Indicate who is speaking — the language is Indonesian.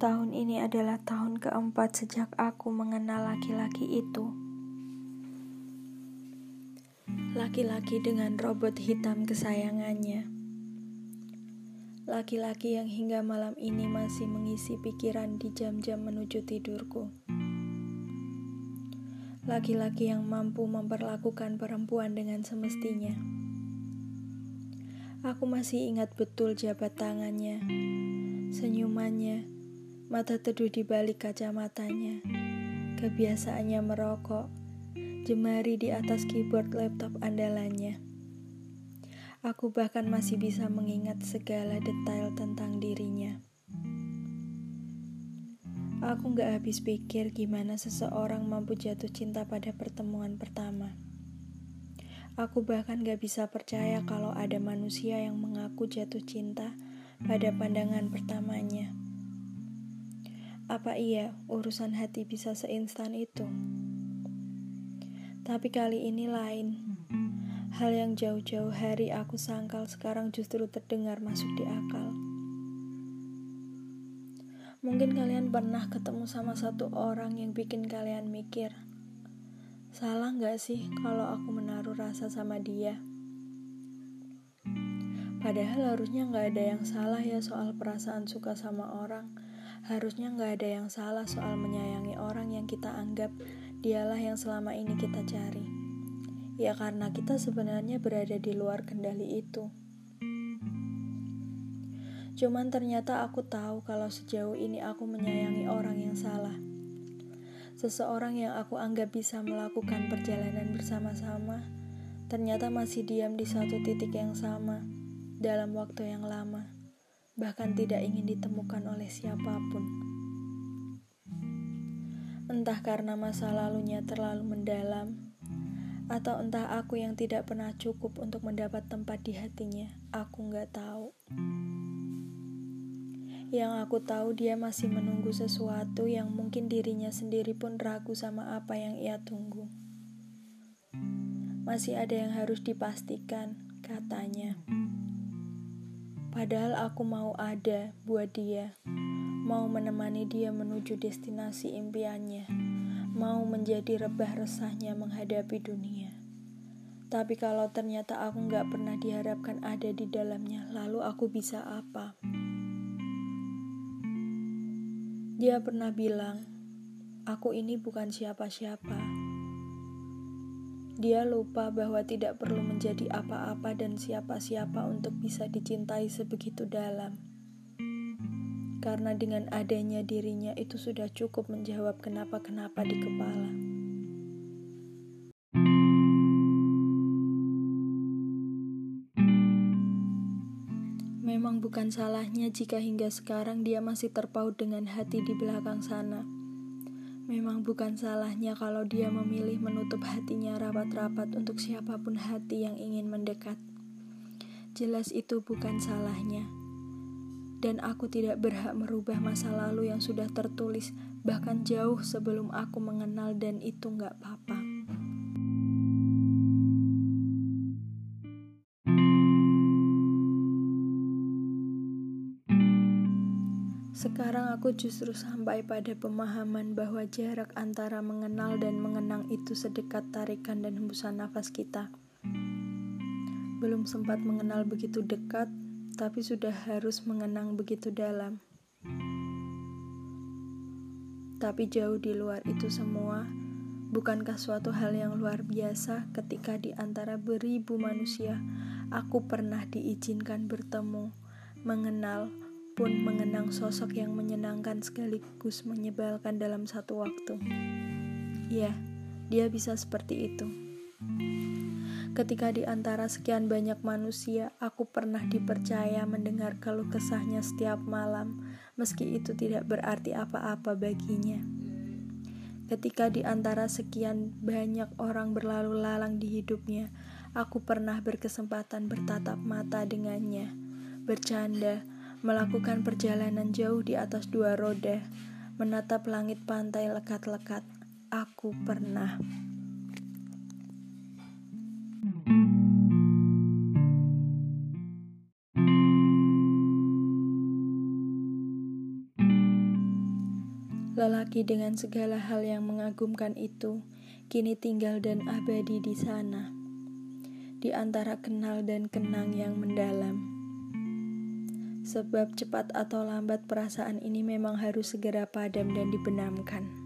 Speaker 1: Tahun ini adalah tahun keempat sejak aku mengenal laki-laki itu. Laki-laki dengan robot hitam kesayangannya. Laki-laki yang hingga malam ini masih mengisi pikiran di jam-jam menuju tidurku. Laki-laki yang mampu memperlakukan perempuan dengan semestinya. Aku masih ingat betul jabat tangannya, senyumannya, mata teduh di balik kacamatanya, kebiasaannya merokok, jemari di atas keyboard laptop andalannya. Aku bahkan masih bisa mengingat segala detail tentang dirinya. Aku gak habis pikir gimana seseorang mampu jatuh cinta pada pertemuan pertama. Aku bahkan gak bisa percaya kalau ada manusia yang mengaku jatuh cinta pada pandangan pertamanya. Apa iya urusan hati bisa seinstan itu? Tapi kali ini lain. Hal yang jauh-jauh hari aku sangkal sekarang justru terdengar masuk di akal. Mungkin kalian pernah ketemu sama satu orang yang bikin kalian mikir, salah gak sih kalau aku menaruh rasa sama dia? Padahal harusnya gak ada yang salah ya soal perasaan suka sama orang Harusnya nggak ada yang salah soal menyayangi orang yang kita anggap dialah yang selama ini kita cari. Ya karena kita sebenarnya berada di luar kendali itu. Cuman ternyata aku tahu kalau sejauh ini aku menyayangi orang yang salah. Seseorang yang aku anggap bisa melakukan perjalanan bersama-sama, ternyata masih diam di satu titik yang sama dalam waktu yang lama bahkan tidak ingin ditemukan oleh siapa pun. Entah karena masa lalunya terlalu mendalam, atau entah aku yang tidak pernah cukup untuk mendapat tempat di hatinya, aku nggak tahu. Yang aku tahu dia masih menunggu sesuatu yang mungkin dirinya sendiri pun ragu sama apa yang ia tunggu. Masih ada yang harus dipastikan, katanya. Padahal aku mau ada buat dia, mau menemani dia menuju destinasi impiannya, mau menjadi rebah resahnya menghadapi dunia. Tapi kalau ternyata aku gak pernah diharapkan ada di dalamnya, lalu aku bisa apa? Dia pernah bilang, aku ini bukan siapa-siapa. Dia lupa bahwa tidak perlu menjadi apa-apa dan siapa-siapa untuk bisa dicintai sebegitu dalam. Karena dengan adanya dirinya itu sudah cukup menjawab kenapa-kenapa di kepala. Memang bukan salahnya jika hingga sekarang dia masih terpaut dengan hati di belakang sana. Memang bukan salahnya kalau dia memilih menutup hatinya rapat-rapat untuk siapa pun hati yang ingin mendekat. Jelas itu bukan salahnya. Dan aku tidak berhak merubah masa lalu yang sudah tertulis bahkan jauh sebelum aku mengenal dan itu gak apa-apa. Sekarang aku justru sampai pada pemahaman bahwa jarak antara mengenal dan mengenang itu sedekat tarikan dan hembusan nafas kita. Belum sempat mengenal begitu dekat, tapi sudah harus mengenang begitu dalam. Tapi jauh di luar itu semua, bukankah suatu hal yang luar biasa ketika di antara beribu manusia aku pernah diizinkan bertemu, mengenal, pun mengenang sosok yang menyenangkan sekaligus menyebalkan dalam satu waktu. Ya, dia bisa seperti itu. Ketika di antara sekian banyak manusia, aku pernah dipercaya mendengar keluh kesahnya setiap malam, meski itu tidak berarti apa-apa baginya. Ketika di antara sekian banyak orang berlalu lalang di hidupnya, aku pernah berkesempatan bertatap mata dengannya, bercanda, melakukan perjalanan jauh di atas dua roda, menatap langit pantai lekat-lekat. Aku pernah. Lelaki dengan segala hal yang mengagumkan itu kini tinggal dan abadi di sana, di antara kenal dan kenang yang mendalam. Sebab cepat atau lambat perasaan ini memang harus segera padam dan dibenamkan.